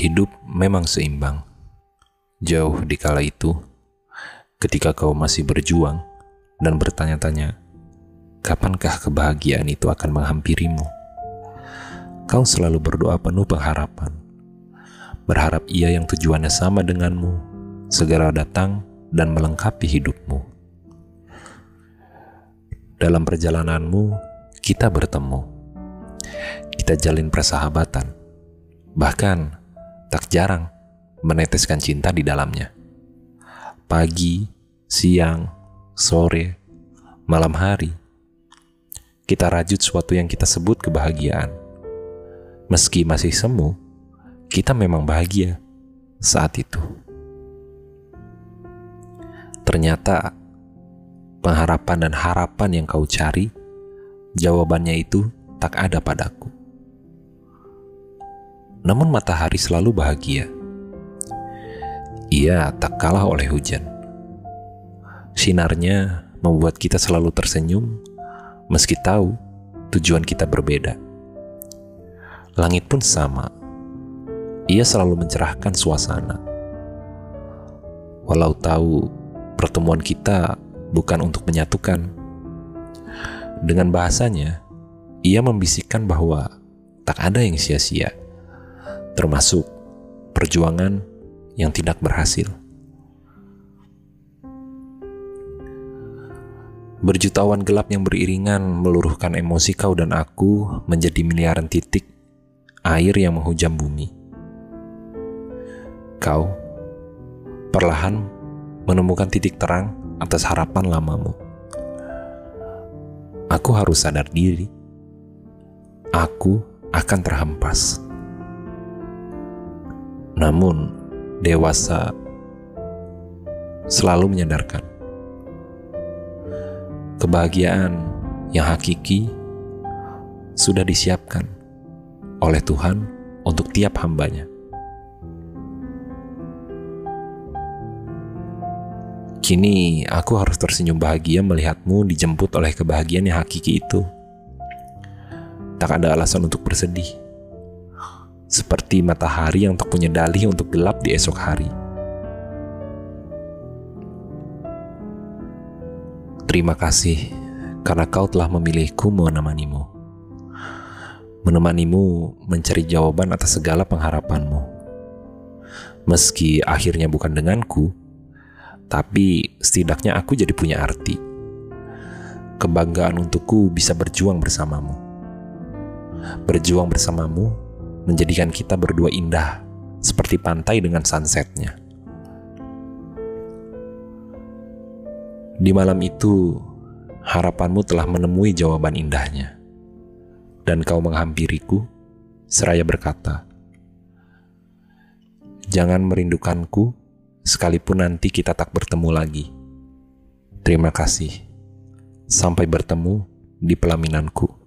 Hidup memang seimbang. Jauh di kala itu, ketika kau masih berjuang dan bertanya-tanya, kapankah kebahagiaan itu akan menghampirimu? Kau selalu berdoa penuh pengharapan, berharap ia yang tujuannya sama denganmu segera datang dan melengkapi hidupmu. Dalam perjalananmu, kita bertemu. Kita jalin persahabatan. Bahkan, tak jarang meneteskan cinta di dalamnya. Pagi, siang, sore, malam hari, kita rajut suatu yang kita sebut kebahagiaan. Meski masih semu, kita memang bahagia saat itu. Ternyata pengharapan dan harapan yang kau cari, jawabannya itu tak ada padaku. Namun matahari selalu bahagia. Ia tak kalah oleh hujan. Sinarnya membuat kita selalu tersenyum meski tahu tujuan kita berbeda. Langit pun sama. Ia selalu mencerahkan suasana. Walau tahu pertemuan kita bukan untuk menyatukan. Dengan bahasanya, ia membisikkan bahwa tak ada yang sia-sia termasuk perjuangan yang tidak berhasil. Berjutawan gelap yang beriringan meluruhkan emosi kau dan aku menjadi miliaran titik air yang menghujam bumi. Kau perlahan menemukan titik terang atas harapan lamamu. Aku harus sadar diri. Aku akan terhempas. Namun, dewasa selalu menyadarkan kebahagiaan yang hakiki sudah disiapkan oleh Tuhan untuk tiap hambanya. Kini aku harus tersenyum bahagia melihatmu dijemput oleh kebahagiaan yang hakiki itu. Tak ada alasan untuk bersedih seperti matahari yang tak punya dalih untuk gelap di esok hari. Terima kasih karena kau telah memilihku menemanimu. Menemanimu mencari jawaban atas segala pengharapanmu. Meski akhirnya bukan denganku, tapi setidaknya aku jadi punya arti. Kebanggaan untukku bisa berjuang bersamamu. Berjuang bersamamu menjadikan kita berdua indah seperti pantai dengan sunsetnya. Di malam itu, harapanmu telah menemui jawaban indahnya. Dan kau menghampiriku, seraya berkata, Jangan merindukanku, sekalipun nanti kita tak bertemu lagi. Terima kasih. Sampai bertemu di pelaminanku.